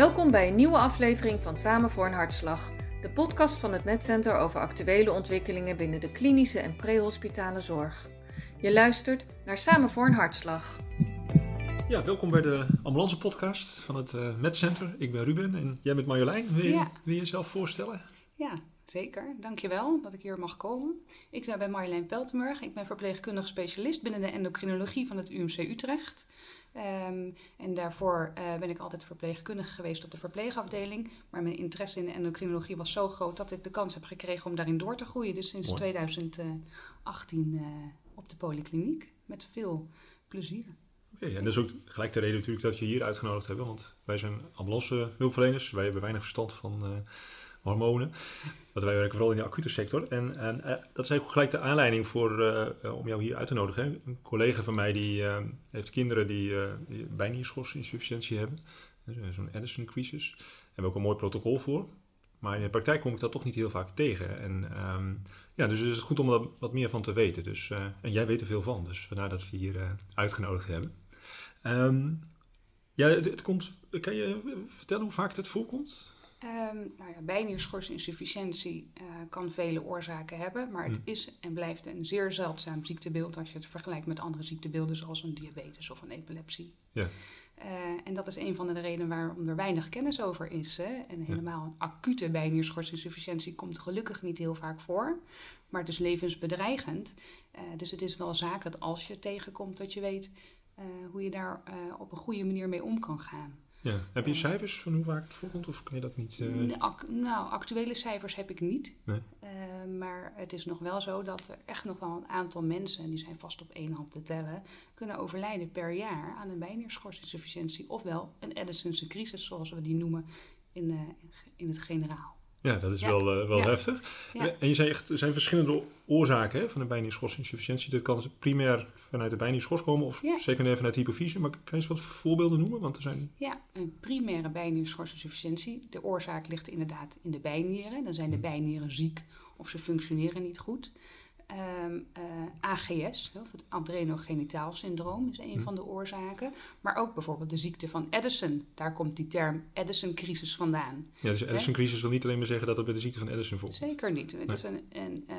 Welkom bij een nieuwe aflevering van Samen voor een Hartslag, de podcast van het MedCenter over actuele ontwikkelingen binnen de klinische en prehospitale zorg. Je luistert naar Samen voor een Hartslag. Ja, welkom bij de ambulance podcast van het uh, MedCenter. Ik ben Ruben en jij bent Marjolein. Wil je, Ja. wil je jezelf voorstellen? Ja, zeker. Dankjewel dat ik hier mag komen. Ik eh, ben Marjolein Peltenburg. Ik ben verpleegkundig specialist binnen de endocrinologie van het UMC Utrecht. Ehm, en daarvoor eh, ben ik altijd verpleegkundige geweest op de verpleegafdeling. Maar mijn interesse in de endocrinologie was zo groot dat ik de kans heb gekregen om daarin door te groeien. Dus sinds Mooi. 2018 eh, op de polykliniek. Met veel plezier. Oké, en dat is ook gelijk de reden natuurlijk dat je hier uitgenodigd hebben. Want wij zijn ambulance hulpverleners. Wij hebben weinig verstand van eh, hormonen. Want wij werken vooral in de acute sector. En, en, eh, dat is eigenlijk gelijk de aanleiding voor, eh, eh, om jou hier uit te nodigen. Een collega van mij die heeft kinderen die, die bijnierschorsinsufficiëntie hebben. Dus, Zo'n Addison crisis. Daar hebben we ook een mooi protocol voor. Maar in de praktijk kom ik dat toch niet heel vaak tegen. En ehm, ja, dus het is goed om er wat meer van te weten. Dus, en jij weet er veel van, dus vandaar dat we hier uitgenodigd hebben. Ehm, ja, het komt, kan je vertellen hoe vaak het voorkomt? Ehm, nou ja, bijnierschorsinsufficiëntie eh kan vele oorzaken hebben, maar het Hm. is en blijft een zeer zeldzaam ziektebeeld als je het vergelijkt met andere ziektebeelden zoals een diabetes of een epilepsie. Ja. Eh, en dat is een van de redenen waarom er weinig kennis over is. Hè? En helemaal een acute bijnierschorsinsufficiëntie komt gelukkig niet heel vaak voor, maar het is levensbedreigend. Eh, dus het is wel zaak dat als je tegenkomt, dat je weet hoe je daar op een goede manier mee om kan gaan. Ja. Heb je cijfers van hoe vaak het voorkomt of kan je dat niet? eh, ac- nou, actuele cijfers heb ik niet. Nee. Eh, maar het is nog wel zo dat er echt nog wel een aantal mensen, en die zijn vast op één hand te tellen, kunnen overlijden per jaar aan een bijnierschorsinsufficiëntie. Ofwel een Addison's crisis, zoals we die noemen in, eh, in het generaal. Ja, dat is Ja. wel, eh, wel Ja. heftig. Ja. En je zei echt, er zijn verschillende oorzaken hè, van een bijnierschorsinsufficiëntie. Dat kan dus primair vanuit de bijnierschors komen of secundair vanuit de hypofyse. Maar kan je eens wat voorbeelden noemen? Want er zijn... Ja, een primaire bijnierschorsinsufficiëntie. De oorzaak ligt inderdaad in de bijnieren. Dan zijn de bijnieren ziek of ze functioneren niet goed. Ehm, eh, AGS, of het adrenogenitaal syndroom, is een Hm. van de oorzaken. Maar ook bijvoorbeeld de ziekte van Addison. Daar komt die term Addison-crisis vandaan. Ja, dus Addison crisis wil niet alleen maar zeggen dat het bij de ziekte van Addison voorkomt. Zeker niet. Het is een, een eh,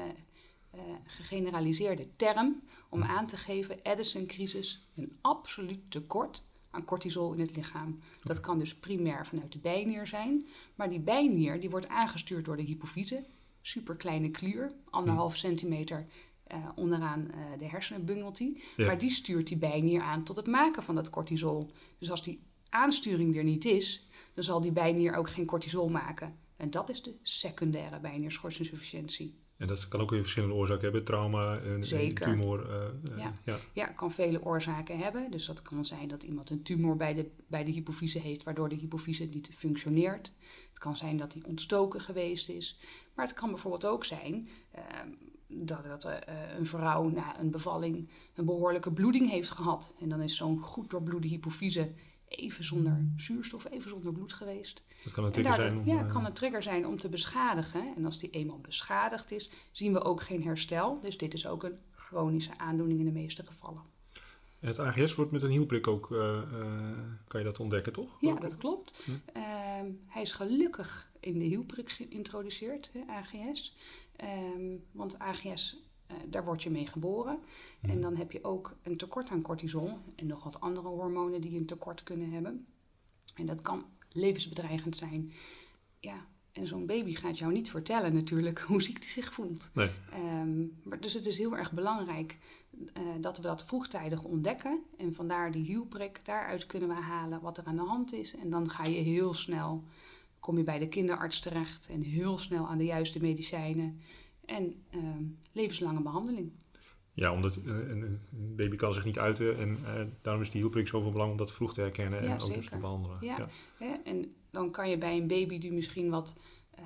eh, gegeneraliseerde term om aan te geven Addison-crisis een absoluut tekort aan cortisol in het lichaam. Dat kan dus primair vanuit de bijnier zijn, maar die bijnier die wordt aangestuurd door de hypofyse, superkleine klier, anderhalf centimeter eh, onderaan eh, de hersenen bungelt. Ja. Maar die stuurt die bijnier aan tot het maken van dat cortisol. Dus als die aansturing er niet is, dan zal die bijnier ook geen cortisol maken. En dat is de secundaire bijnierschorsinsufficiëntie. En dat kan ook weer verschillende oorzaken hebben. Trauma, een, een tumor. eh, eh, Ja. ja. Kan vele oorzaken hebben. Dus dat kan zijn dat iemand een tumor bij de, bij de hypofyse heeft, waardoor de hypofyse niet functioneert. Het kan zijn dat die ontstoken geweest is. Maar het kan bijvoorbeeld ook zijn ehm, dat, dat eh, een vrouw na een bevalling een behoorlijke bloeding heeft gehad. En dan is zo'n goed doorbloede hypofyse even zonder zuurstof, even zonder bloed geweest. Dat kan een En trigger daardoor- zijn om... ja, eh, kan een trigger zijn om te beschadigen. En als die eenmaal beschadigd is, zien we ook geen herstel. Dus dit is ook een chronische aandoening in de meeste gevallen. En het AGS wordt met een hielprik ook, eh, eh, kan je dat ontdekken, toch? Ja, dat klopt. Hm. Ehm, hij is gelukkig in de hielprik geïntroduceerd, hè, AGS. Ehm, want AGS, daar word je mee geboren. Mhm. En dan heb je ook een tekort aan cortisol en nog wat andere hormonen die een tekort kunnen hebben. En dat kan levensbedreigend zijn. Ja, en zo'n baby gaat jou niet vertellen natuurlijk hoe ziek hij zich voelt. Nee. Ehm, maar dus het is heel erg belangrijk eh, dat we dat vroegtijdig ontdekken. En vandaar die hielprik, daaruit kunnen we halen wat er aan de hand is. En dan ga je heel snel, kom je bij de kinderarts terecht en heel snel aan de juiste medicijnen. En ehm, levenslange behandeling. Ja, omdat eh, een, baby kan zich niet uiten en eh, daarom is die hielprik zoveel belang om dat vroeg te herkennen Ja, en ook dus te behandelen. Ja. Hè? En dan kan je bij een baby die misschien wat eh,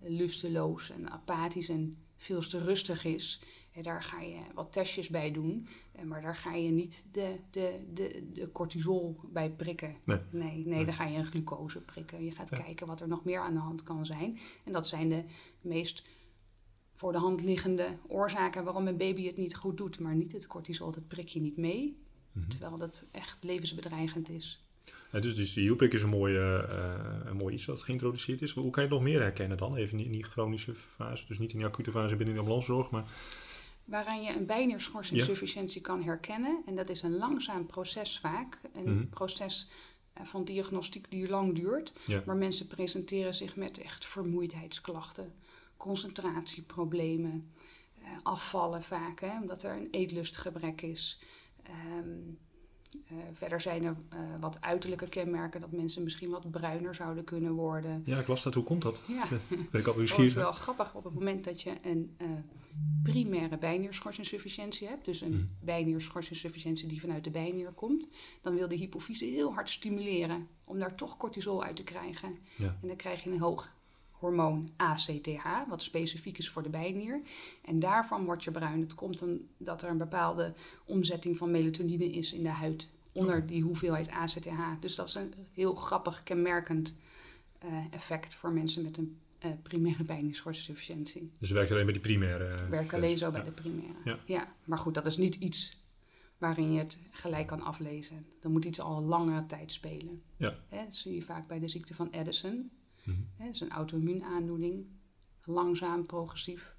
lusteloos en apathisch en veel te rustig is, hè, daar ga je wat testjes bij doen. Maar daar ga je niet de, de, de, de cortisol bij prikken. Nee. Nee, nee, Nee. daar ga je een glucose prikken. Je gaat Ja. kijken wat er nog meer aan de hand kan zijn. En dat zijn de meest voor de hand liggende oorzaken waarom een baby het niet goed doet. Maar niet het cortisol, dat prik je niet mee. Mhm. Terwijl dat echt levensbedreigend is. Dus, dus de is een mooi, een mooi iets wat geïntroduceerd is. Hoe kan je het nog meer herkennen dan? Even in die chronische fase, dus niet in die acute fase binnen de ambulancezorg, maar... Waaraan je een bijnierschorsinsufficiëntie kan herkennen. En dat is een langzaam proces vaak. Een Mhm. proces eh, van diagnostiek die lang duurt. Ja. Maar mensen presenteren zich met echt vermoeidheidsklachten, concentratieproblemen, eh, afvallen vaak, hè, omdat er een eetlustgebrek is. Ehm, eh, verder zijn er eh, wat uiterlijke kenmerken dat mensen misschien wat bruiner zouden kunnen worden. Ja, ik las dat. Hoe komt dat? Ja, Ben ik al dat is nieuwsgierig. wel grappig op het moment dat je een eh, primaire bijnierschorsinsufficiëntie hebt, dus een Mhm. bijnierschorsinsufficiëntie die vanuit de bijnier komt, dan wil de hypofyse heel hard stimuleren om daar toch cortisol uit te krijgen. Ja. En dan krijg je een hoog hormoon ACTH, wat specifiek is voor de bijnier. En daarvan word je bruin. Het komt omdat er een bepaalde omzetting van melatonine is in de huid onder die hoeveelheid ACTH. Dus dat is een heel grappig, kenmerkend eh, effect voor mensen met een eh, primaire bijnierschorsinsufficiëntie. Dus het werkt alleen bij die primaire... eh, Ik werk versie. alleen zo bij de primaire. Ja. Ja. maar goed, dat is niet iets waarin je het gelijk kan aflezen. Dan moet iets al een langere tijd spelen. Ja. Hè, dat zie je vaak bij de ziekte van Addison. Mhm. Dat is een auto-immuunaandoening. Langzaam, progressief.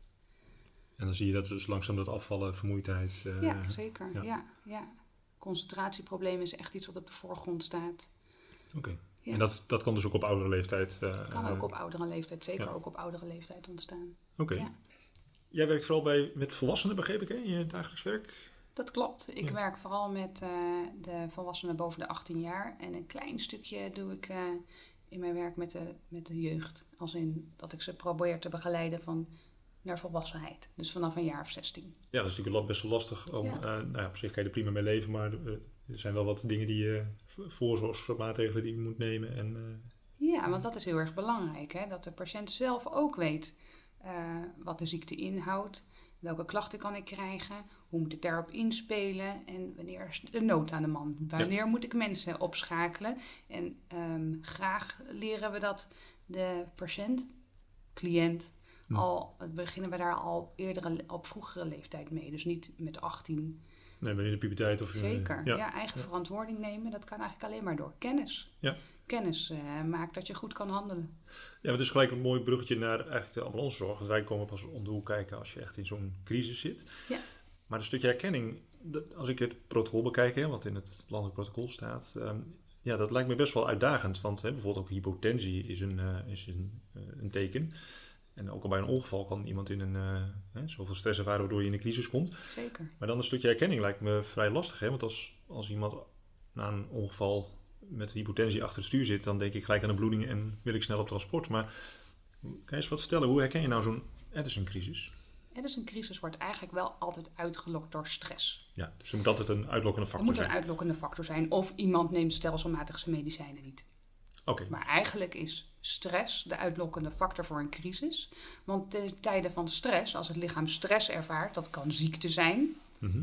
En dan zie je dat dus langzaam dat afvallen, vermoeidheid... eh, ja, zeker. ja. Ja. Ja, Concentratieproblemen is echt iets wat op de voorgrond staat. Oké. Ja. En dat, dat kan dus ook op oudere leeftijd... eh, Kan eh, ook op oudere leeftijd, zeker ja. ook op oudere leeftijd ontstaan. Oké. Ja. Jij werkt vooral bij, met volwassenen, begreep ik, hè, in je dagelijks werk? Dat klopt. Ik werk vooral met eh, de volwassenen boven de 18 jaar. En een klein stukje doe ik eh, in mijn werk met de, met de jeugd. Als in dat ik ze probeer te begeleiden van naar volwassenheid. Dus vanaf een jaar of 16. Ja, dat is natuurlijk best wel lastig. Om, Ja. eh, nou ja, op zich kan je er prima mee leven, maar eh, er zijn wel wat dingen die je, voorzorgsmaatregelen die je moet nemen. En, eh, Ja, want dat is heel erg belangrijk. Hè? Dat de patiënt zelf ook weet wat de ziekte inhoudt. Welke klachten kan ik krijgen? Hoe moet ik daarop inspelen? En wanneer is de nood aan de man? Wanneer moet ik mensen opschakelen? En ehm, graag leren we dat de patiënt, cliënt, al beginnen we daar al eerdere, op vroegere leeftijd mee. Dus niet met 18. nee, ben je in de puberteit of... eh, Zeker. Ja, ja. eigen verantwoording nemen, dat kan eigenlijk alleen maar door kennis. Ja. Kennis eh, maakt dat je goed kan handelen. Ja, het is gelijk een mooi bruggetje naar eigenlijk de ambulancezorg. Want wij komen pas om de hoek kijken als je echt in zo'n crisis zit. Ja. Maar een stukje herkenning, dat- als ik het protocol bekijk, hè, wat in het landelijk protocol staat, ehm, ja, dat lijkt me best wel uitdagend. Want hè, bijvoorbeeld ook hypotensie is een, eh, is een, eh, een teken. En ook al bij een ongeval kan iemand in een hè, zoveel stress ervaren waardoor je in een crisis komt. Zeker. Maar dan een stukje herkenning lijkt me vrij lastig. Hè? Want als, als iemand na een ongeval met hypotensie achter het stuur zit, dan denk ik gelijk aan de bloeding en wil ik snel op transport. Maar kan je eens wat vertellen? Hoe herken je nou zo'n dus een crisis wordt eigenlijk wel altijd uitgelokt door stress. Ja, dus er moet altijd een uitlokkende Er factor moet een zijn. uitlokkende factor zijn. Of iemand neemt stelselmatig zijn medicijnen niet. Oké, Maar eigenlijk is stress de uitlokkende factor voor een crisis. Want in tijden van stress, als het lichaam stress ervaart, dat kan ziekte zijn, Mhm.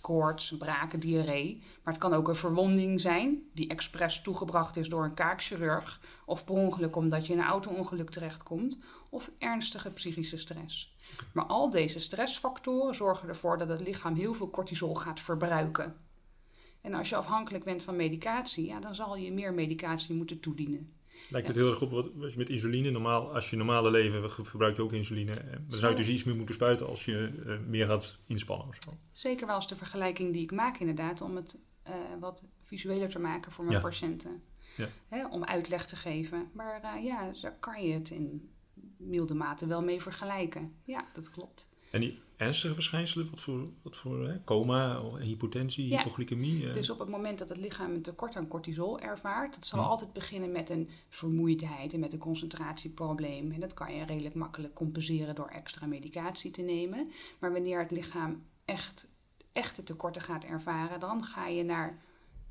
Koorts, braken, diarree. Maar het kan ook een verwonding zijn die expres toegebracht is door een kaakchirurg. Of per ongeluk omdat je in een auto-ongeluk terechtkomt. Of ernstige psychische stress. Maar al deze stressfactoren zorgen ervoor dat het lichaam heel veel cortisol gaat verbruiken. En als je afhankelijk bent van medicatie, ja, dan zal je meer medicatie moeten toedienen. Lijkt het heel erg op wat als je met insuline, normaal, als je normale leven ge- verbruik je ook insuline. eh, Dan zou je dus iets meer moeten spuiten als je eh, meer gaat inspannen of zo. Zeker wel eens de vergelijking die ik maak inderdaad, om het eh, wat visueler te maken voor mijn Ja. patiënten. Ja. Hè, om uitleg te geven. Maar ja, daar kan je het in milde mate wel mee vergelijken. Ja, dat klopt. En die ernstige verschijnselen, wat voor, wat voor hè? coma, hypotensie, Ja. hypoglycemie? eh, Dus op het moment dat het lichaam een tekort aan cortisol ervaart, dat zal Ja. altijd beginnen met een vermoeidheid en met een concentratieprobleem. En dat kan je redelijk makkelijk compenseren door extra medicatie te nemen. Maar wanneer het lichaam echt echte tekorten gaat ervaren, dan ga je naar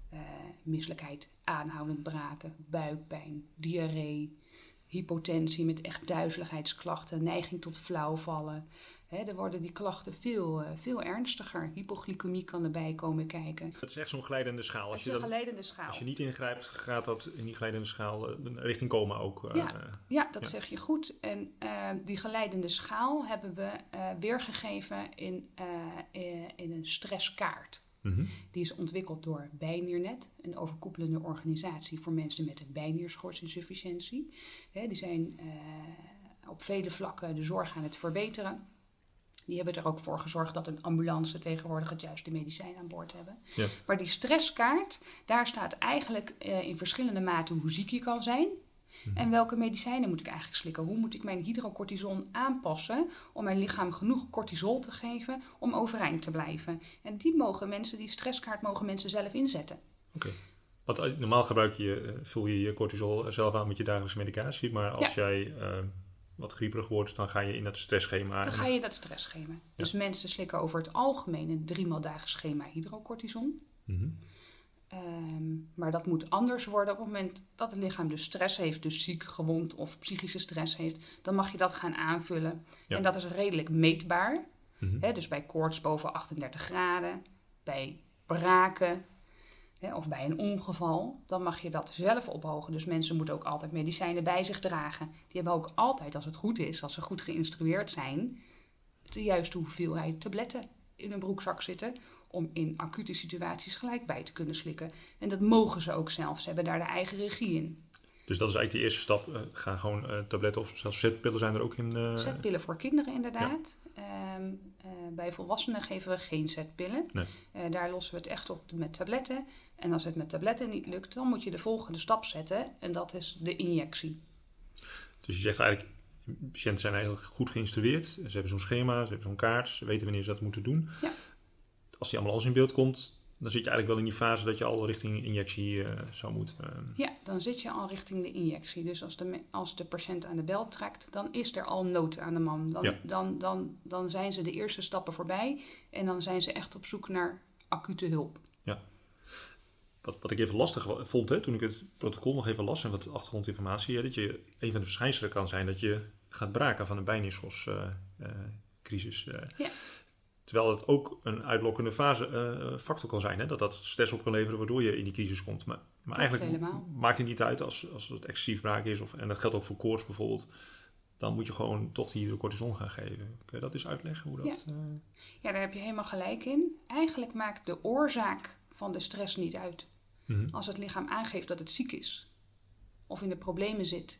eh, misselijkheid, aanhoudend braken, buikpijn, diarree, hypotensie met echt duizeligheidsklachten, neiging tot flauwvallen. Hè, er worden die klachten veel, eh, veel ernstiger. Hypoglycemie kan erbij komen kijken. Het is echt zo'n glijdende schaal. Als is je, een dan, geleidende schaal. als je niet ingrijpt, gaat dat in die glijdende schaal eh, richting coma ook. eh, Ja. Ja, dat Ja. zeg je goed. En die geleidende schaal hebben we weergegeven in, in een stresskaart. Mhm. Die is ontwikkeld door Bijniernet, een overkoepelende organisatie voor mensen met een bijnierschortsinsufficiëntie. Hè, die zijn op vele vlakken de zorg aan het verbeteren. Die hebben er ook voor gezorgd dat een ambulance tegenwoordig het juiste medicijn aan boord hebben. Ja. Maar die stresskaart, daar staat eigenlijk eh, in verschillende maten hoe ziek je kan zijn. Mhm. En welke medicijnen moet ik eigenlijk slikken? Hoe moet ik mijn hydrocortison aanpassen om mijn lichaam genoeg cortisol te geven om overeind te blijven? En die mogen mensen, die stresskaart mogen mensen zelf inzetten. Oké. Want eh, normaal gebruik je, eh, vul je je cortisol zelf aan met je dagelijkse medicatie. Maar als jij eh, wat grieperig wordt, dan ga je in dat stressschema. Dan ga je dat stressschema. Dus mensen slikken over het algemeen een driemaal dagen schema hydrocortison. Mhm. Ehm, maar dat moet anders worden op het moment dat het lichaam dus stress heeft, dus ziek, gewond of psychische stress heeft. Dan mag je dat gaan aanvullen. Ja. En dat is redelijk meetbaar. Mhm. Dus bij koorts boven 38 graden, bij braken hè, of bij een ongeval, dan mag je dat zelf ophogen. Dus mensen moeten ook altijd medicijnen bij zich dragen. Die hebben ook altijd, als het goed is, als ze goed geïnstrueerd zijn, de juiste hoeveelheid tabletten in hun broekzak zitten. Om in acute situaties gelijk bij te kunnen slikken. En dat mogen ze ook zelf. Ze hebben daar de eigen regie in. Dus dat is eigenlijk de eerste stap. Eh, ga gewoon eh, tabletten of zelfs zetpillen zijn er ook in. eh, Zetpillen voor kinderen inderdaad. Ehm, eh, bij volwassenen geven we geen zetpillen. Nee. Daar lossen we het echt op met tabletten. En als het met tabletten niet lukt, dan moet je de volgende stap zetten. En dat is de injectie. Dus je zegt eigenlijk, patiënten zijn eigenlijk goed geïnstrueerd. Ze hebben zo'n schema, ze hebben zo'n kaart, ze weten wanneer ze dat moeten doen. Ja. Als die allemaal als in beeld komt, dan zit je eigenlijk wel in die fase dat je al richting injectie eh, zou moeten. eh. Ja, dan zit je al richting de injectie. Dus als de, als de patiënt aan de bel trekt, dan is er al nood aan de man. Dan, Ja. dan, dan, dan zijn ze de eerste stappen voorbij. En dan zijn ze echt op zoek naar acute hulp. Wat, wat ik even lastig vond hè, toen ik het protocol nog even las en wat achtergrondinformatie, hè, dat je een van de verschijnselen kan zijn dat je gaat braken van een bijnierschoscrisis. eh. Ja. Terwijl het ook een uitlokkende fase, eh, factor kan zijn, hè, dat dat stress op kan leveren waardoor je in die crisis komt. Maar, maar eigenlijk helemaal. maakt het niet uit als, als het excessief braken is, of, en dat geldt ook voor koorts bijvoorbeeld. Dan moet je gewoon toch die hydrocortison gaan geven. Kun je dat eens uitleggen hoe dat... eh, Ja, daar heb je helemaal gelijk in. Eigenlijk maakt de oorzaak van de stress niet uit. mhm. Als het lichaam aangeeft dat het ziek is of in de problemen zit,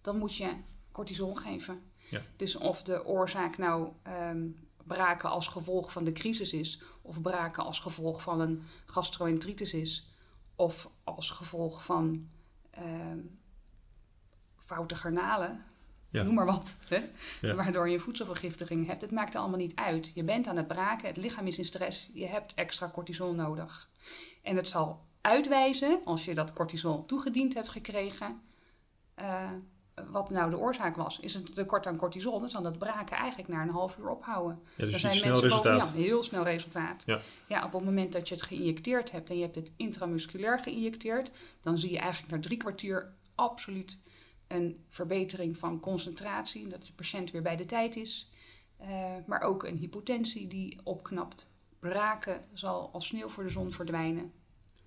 dan moet je cortisol geven. Ja. Dus of de oorzaak nou ehm, braken als gevolg van de crisis is, of braken als gevolg van een gastroenteritis is, of als gevolg van ehm, foute garnalen, Ja. noem maar wat, hè? Ja. waardoor je voedselvergiftiging hebt. Het maakt er allemaal niet uit. Je bent aan het braken, het lichaam is in stress, je hebt extra cortisol nodig. En het zal uitwijzen, als je dat cortisol toegediend hebt gekregen, eh, wat nou de oorzaak was. Is het tekort aan cortisol, dan zal dat braken eigenlijk na een half uur ophouden. Ja, dus Dan zijn snel mensen resultaat. boven- ja, heel snel resultaat. Ja. ja, op het moment dat je het geïnjecteerd hebt en je hebt het intramusculair geïnjecteerd, dan zie je eigenlijk na drie kwartier absoluut een verbetering van concentratie, dat de patiënt weer bij de tijd is. Eh, maar ook een hypotensie die opknapt. Braken zal als sneeuw voor de zon verdwijnen.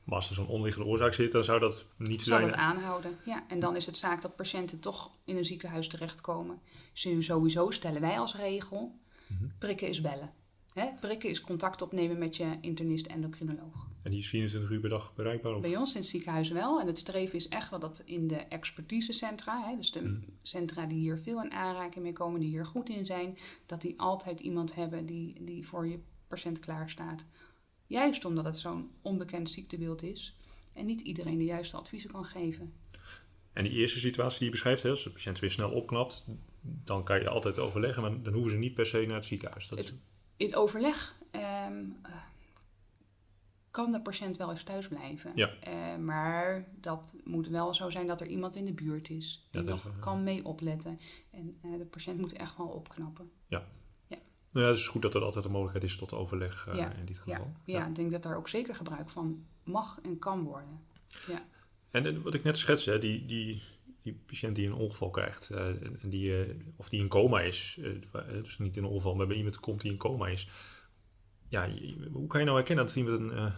Maar als er zo'n onderliggende oorzaak zit, dan zou dat niet Zal zijn. het aanhouden. Ja, en dan is het zaak dat patiënten toch in een ziekenhuis terechtkomen. Dus sowieso stellen wij als regel, Mhm. prikken is bellen. Hè? Prikken is contact opnemen met je internist endocrinoloog. En die is 24 uur per dag bereikbaar? Of? Bij ons in het ziekenhuis wel. En het streven is echt wel dat in de expertisecentra, hè, dus de Mhm. centra die hier veel in aanraking mee komen, die hier goed in zijn, dat die altijd iemand hebben die, die voor je patiënt klaarstaat. Juist omdat het zo'n onbekend ziektebeeld is en niet iedereen de juiste adviezen kan geven. En die eerste situatie die je beschrijft, hè, als de patiënt weer snel opknapt, dan kan je altijd overleggen, maar dan hoeven ze niet per se naar het ziekenhuis. Dat is, In overleg ehm, eh, kan de patiënt wel eens thuis blijven. Ja. Eh, maar dat moet wel zo zijn dat er iemand in de buurt is die Ja, dat- nog kan mee opletten. En eh, de patiënt moet echt wel opknappen. Nou ja, het is goed dat er altijd een mogelijkheid is tot overleg eh, Ja, in dit Ja, geval. ja, ik denk dat daar ook zeker gebruik van mag en kan worden. En, eh, wat ik net schetste, hè, die, die, die patiënt die een ongeval krijgt, eh, en die, eh, of die in coma is, dus niet in een ongeval, maar bij iemand komt die in coma is. Ja, hoe kan je nou herkennen dat iemand een,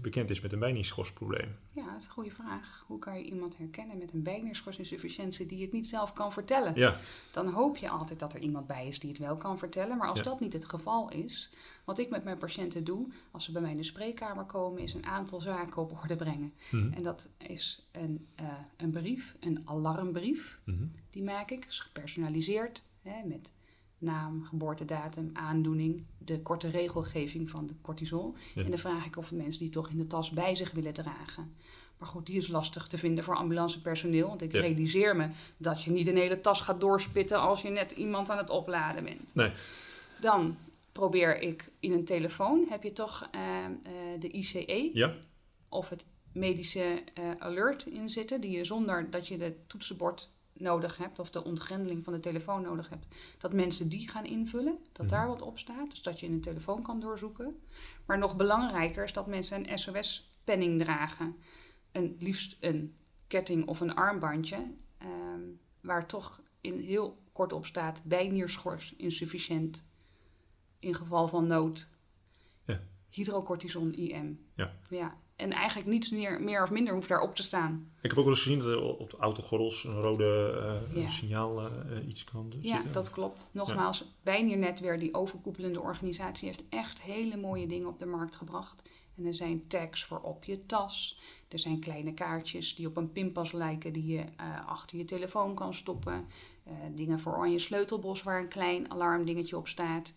bekend is met een bijniesschorstprobleem? Ja, dat is een goede vraag. Hoe kan je iemand herkennen met een bijniesschorsinsufficiëntie die het niet zelf kan vertellen? Ja, Dan hoop je altijd dat er iemand bij is die het wel kan vertellen. Maar als Ja. dat niet het geval is, wat ik met mijn patiënten doe, als ze bij mij in de spreekkamer komen, is een aantal zaken op orde brengen. Mhm. En dat is een, eh, een brief, een alarmbrief. Mhm. Die maak ik, is gepersonaliseerd hè, met naam, geboortedatum, aandoening, de korte regelgeving van de cortisol. Ja. En dan vraag ik of mensen die toch in de tas bij zich willen dragen. Maar goed, die is lastig te vinden voor ambulancepersoneel. Want ik Ja. realiseer me dat je niet een hele tas gaat doorspitten als je net iemand aan het opladen bent. Nee. Dan probeer ik in een telefoon, heb je toch eh, eh, de ICE Ja, of het medische eh, alert in zitten, die je zonder dat je de toetsenbord nodig hebt of de ontgrendeling van de telefoon nodig hebt, dat mensen die gaan invullen, dat Mhm. daar wat op staat, dus dat je in een telefoon kan doorzoeken. Maar nog belangrijker is dat mensen een SOS-penning dragen, een, liefst een ketting of een armbandje, ehm, waar toch in heel kort op staat bijnierschors insufficiënt in geval van nood. Ja. Hydrocortison IM. Ja. ja. En eigenlijk niets meer, meer of minder hoeft daarop te staan. ik heb ook wel eens gezien dat er op de autogordels een rode eh, Ja. signaal eh, eh, iets kan Ja, zitten. dat klopt. Nogmaals, Bijniernetwerk, die overkoepelende organisatie, heeft echt hele mooie dingen op de markt gebracht. En er zijn tags voor op je tas. Er zijn kleine kaartjes die op een pinpas lijken, die je achter je telefoon kan stoppen. Dingen voor aan je sleutelbos waar een klein alarmdingetje op staat.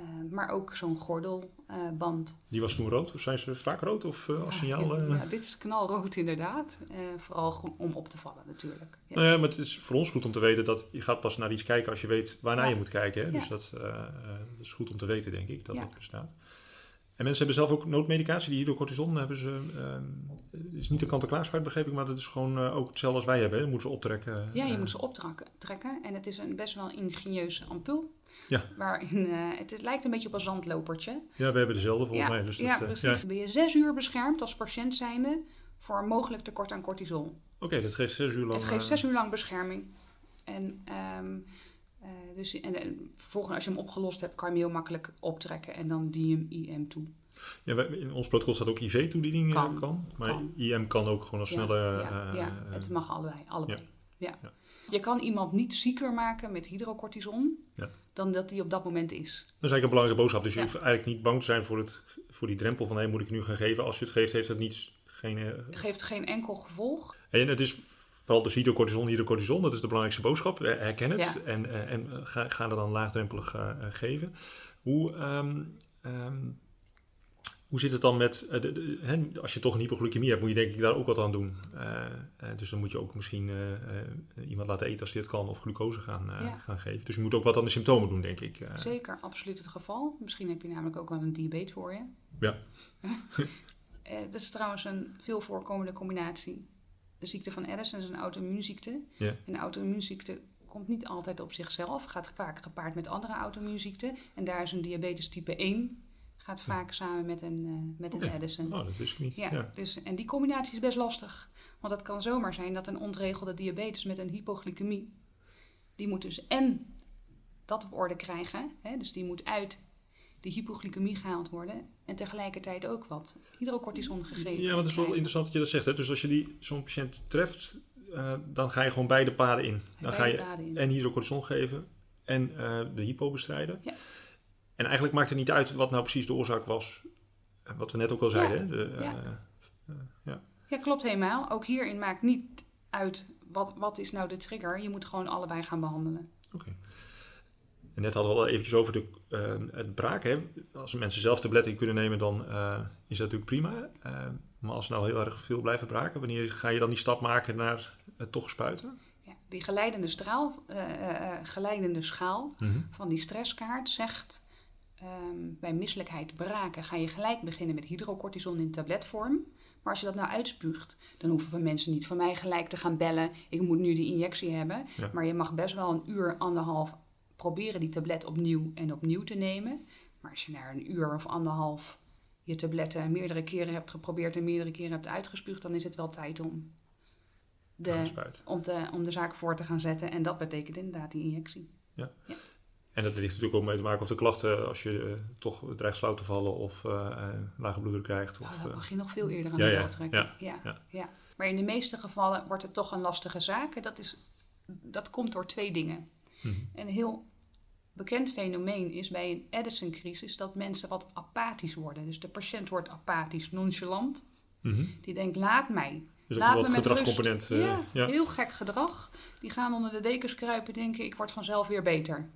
Eh, maar ook zo'n gordelband. Die was toen rood, of zijn ze vaak rood of eh, als signaal? ja, eh? ja, dit is knalrood inderdaad. Vooral om op te vallen natuurlijk. Ja. Nou ja, maar het is voor ons goed om te weten dat je gaat pas naar iets kijken als je weet waarnaar je moet kijken. Hè? Dus dat, dat is goed om te weten, denk ik, dat dat bestaat. En mensen hebben zelf ook noodmedicatie, die hydrocortison hebben ze. het is niet een kant-en-klaar spuit, begreep ik, maar dat is gewoon ook hetzelfde als wij hebben. Hè? Je moet ze optrekken. Ja, je moet ze optrekken. trekken. En het is een best wel ingenieuze ampul. Ja. Waarin, eh, het, het lijkt een beetje op een zandlopertje. Ja, we hebben dezelfde volgens ja, mij. Dus ja, dat, eh, precies. ben je zes uur beschermd als patiënt zijnde voor een mogelijk tekort aan cortisol. Oké, dat geeft zes uur lang. het geeft eh, zes uur lang bescherming. En, ehm, eh, dus, en, vervolgens als je hem opgelost hebt, kan je hem heel makkelijk optrekken en dan die hem IM toe. Ja, wij- in ons protocol staat ook IV-toediening Kan, kan, maar kan. IM kan ook gewoon als Ja, snelle. ja, ja, het mag allebei. allebei. Ja. Je kan iemand niet zieker maken met hydrocortison Ja. dan dat hij op dat moment is. Dat is eigenlijk een belangrijke boodschap. Dus je Ja. hoeft eigenlijk niet bang te zijn voor, het, voor die drempel van hey, moet ik nu gaan geven. Als je het geeft, heeft het niets, geen... eh, geeft geen enkel gevolg. En het is vooral dus hydrocortison, hydrocortison. Dat is de belangrijkste boodschap. Eh, Herken het Ja. en, eh, en ga, ga dat dan laagdrempelig geven. Hoe, ehm, ehm, hoe zit het dan met... eh, de- de- hè, als je toch een hypoglycemie hebt, moet je denk ik daar ook wat aan doen. Eh, eh, dus dan moet je ook misschien iemand laten eten als hij het kan of glucose gaan, Ja. gaan geven. Dus je moet ook wat aan de symptomen doen, denk ik. Zeker, absoluut het geval. Misschien heb je namelijk ook wel een diabetes voor je. Ja. Dat is trouwens een veel voorkomende combinatie. De ziekte van Addison is een auto-immuunziekte. Ja. Een auto-immuunziekte komt niet altijd op zichzelf. Gaat vaak gepaard met andere auto-immuunziekten. En daar is een diabetes type 1. Gaat vaak samen met een, eh, met een Oké. Addison. Oh, dat wist ik niet. Ja, Ja. Dus, en die combinatie is best lastig. Want het kan zomaar zijn dat een ontregelde diabetes met een hypoglycemie... die moet dus en dat op orde krijgen. Hè, dus die moet uit die hypoglycemie gehaald worden... en tegelijkertijd ook wat hydrocortison gegeven Ja, want het is wel interessant dat je dat zegt. Hè? Dus als je die, zo'n patiënt treft, eh, dan ga je gewoon beide paden in. Dan ga Beide je paden in. en hydrocortison geven en eh, de hypo bestrijden. Ja. En eigenlijk maakt het niet uit wat nou precies de oorzaak was. Eh, Wat we net ook al zeiden. hè? De, eh, Ja. eh, ja. Ja, klopt helemaal. Ook hierin maakt niet uit wat, wat is nou de trigger. Je moet gewoon allebei gaan behandelen. Oké. En net hadden we al eventjes over de, eh, het braken. Als mensen zelf tabletten kunnen nemen, dan eh, is dat natuurlijk prima. Eh, maar als ze nou heel erg veel blijven braken, wanneer ga je dan die stap maken naar het toch spuiten? Ja, die geleidende, straal, eh, eh, eh, geleidende schaal van die stresskaart zegt... ehm, bij misselijkheid braken ga je gelijk beginnen met hydrocortison in tabletvorm. Maar als je dat nou uitspuugt, dan hoeven we mensen niet van mij gelijk te gaan bellen. Ik moet nu die injectie hebben. Ja. Maar je mag best wel een uur, anderhalf proberen die tablet opnieuw en opnieuw te nemen. Maar als je na een uur of anderhalf je tabletten meerdere keren hebt geprobeerd en meerdere keren hebt uitgespuugd, dan is het wel tijd om de, om, te, om de zaak voor te gaan zetten. En dat betekent inderdaad die injectie. En En dat heeft natuurlijk ook mee te maken of de klachten, als je uh, toch dreigt flauw te vallen of uh, lage bloeddruk krijgt. Of, oh, dan mag je nog veel eerder aan ja, de bel trekken. ja, Ja, ja. ja. Maar in de meeste gevallen wordt het toch een lastige zaak. En dat, is, dat komt door twee dingen. Mhm. Een heel bekend fenomeen is bij een Addison-crisis dat mensen wat apathisch worden. Dus de patiënt wordt apathisch, nonchalant. Mhm. Die denkt, laat mij. Dus ook Laat me met gedragscomponent. eh, ja, ja. heel gek gedrag. Die gaan onder de dekens kruipen denken, ik word vanzelf weer beter.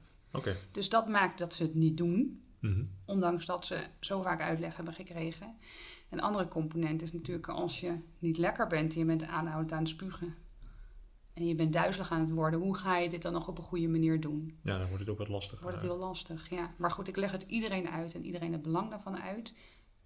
Dus dat maakt dat ze het niet doen. Mhm. Ondanks dat ze zo vaak uitleg hebben gekregen. Een andere component is natuurlijk als je niet lekker bent en je bent aanhoudend aan het spugen. En je bent duizelig aan het worden. Hoe ga je dit dan nog op een goede manier doen? Ja, dan wordt het ook wat lastiger. Wordt het heel lastig, ja. Maar goed, ik leg het iedereen uit en iedereen het belang daarvan uit.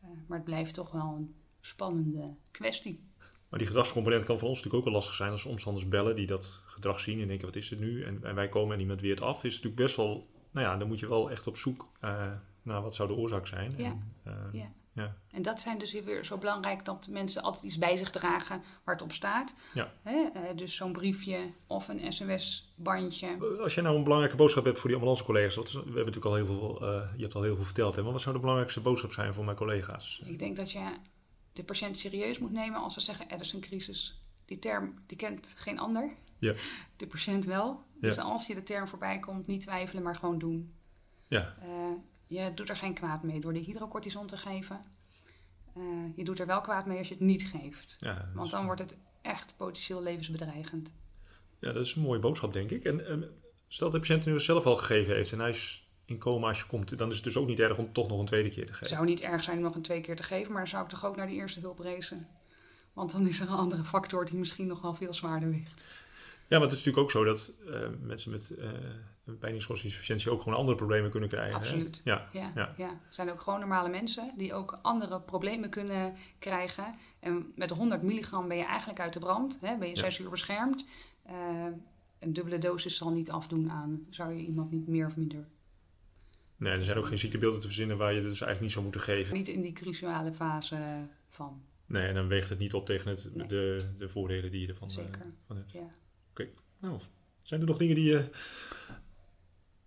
Eh, maar het blijft toch wel een spannende kwestie. Maar die gedragscomponent kan voor ons natuurlijk ook wel lastig zijn als omstanders bellen die dat gedrag zien en denken wat is het nu? En, en wij komen en iemand weert af. Is natuurlijk best wel, nou ja, dan moet je wel echt op zoek uh, naar wat zou de oorzaak zijn. Ja. En, uh, Ja. ja. En dat zijn dus weer zo belangrijk dat mensen altijd iets bij zich dragen waar het op staat. Ja. Hè? eh, dus zo'n briefje of een sms-bandje. Als jij nou een belangrijke boodschap hebt voor die ambulancecollega's, we hebben natuurlijk al heel veel, je hebt al heel veel verteld, hè, maar wat zou de belangrijkste boodschap zijn voor mijn collega's? Ik denk dat je de patiënt serieus moet nemen als ze zeggen Addison-crisis. Die term die kent geen ander. Ja. De patiënt wel. Dus Ja. als je de term voorbij komt, niet twijfelen, maar gewoon doen. Ja, Eh, je doet er geen kwaad mee door de hydrocortison te geven. Eh, je doet er wel kwaad mee als je het niet geeft. ja, Want dan wordt het echt potentieel levensbedreigend. ja, dat is een mooie boodschap, denk ik. En ehm, stel dat de patiënt het nu zelf al gegeven heeft en hij is in coma als je komt, dan is het dus ook niet erg om het toch nog een tweede keer te Het geven. zou niet erg zijn om nog een twee keer te geven, maar dan zou ik toch ook naar de eerste hulp racen. Want dan is er een andere factor die misschien nog wel veel zwaarder weegt. Ja, maar het is natuurlijk ook zo dat eh, mensen met uh, ook gewoon andere problemen kunnen krijgen. Absoluut. Ja, Ja, Ja. ja. Het zijn ook gewoon normale mensen die ook andere problemen kunnen krijgen. En met 100 milligram ben je eigenlijk uit de brand. Hè? Ben je Ja. zes uur beschermd. Eh, een dubbele dosis zal niet afdoen aan. Zou je iemand niet meer of minder. Nee, er zijn ook geen ziektebeelden te verzinnen waar je dus eigenlijk niet zou moeten geven. Niet in die cruciale fase van. Nee, en dan weegt het niet op tegen het, Nee. de, de voordelen die je ervan eh, Zeker. van hebt. Ja. Nou, zijn er nog dingen die je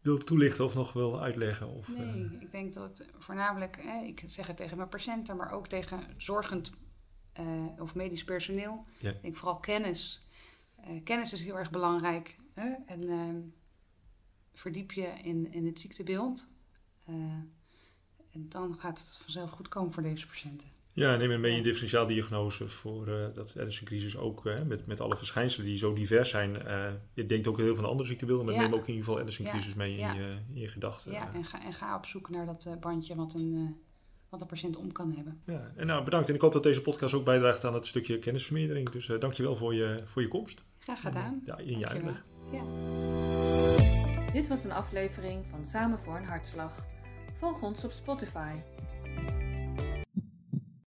wilt toelichten of nog wil uitleggen? Of, Nee, eh, ik denk dat voornamelijk, ik zeg het tegen mijn patiënten, maar ook tegen zorgend eh, of medisch personeel. Ja. Ik denk vooral kennis. Eh, kennis is heel erg belangrijk. Hè? En verdiep je in, in het ziektebeeld. Eh, en dan gaat het vanzelf goed komen voor deze patiënten. ja, neem een mee Ja. een differentiaaldiagnose voor eh, dat Addison-crisis ook, eh, met, met alle verschijnselen die zo divers zijn. eh, je denkt ook heel veel aan andere ziektebeelden, maar Ja. neem ook in ieder geval Addison-crisis Ja, mee in, je, in je gedachten. Ja, en ga, en ga op zoek naar dat bandje wat een, wat een patiënt om kan hebben. Ja, en nou bedankt. En ik hoop dat deze podcast ook bijdraagt aan het stukje kennisvermeerdering. Dus eh dankjewel voor je, voor je komst. Graag gedaan. Ja, in je uitleg. Ja. Dit was een aflevering van Samen voor een Hartslag. Volg ons op Spotify.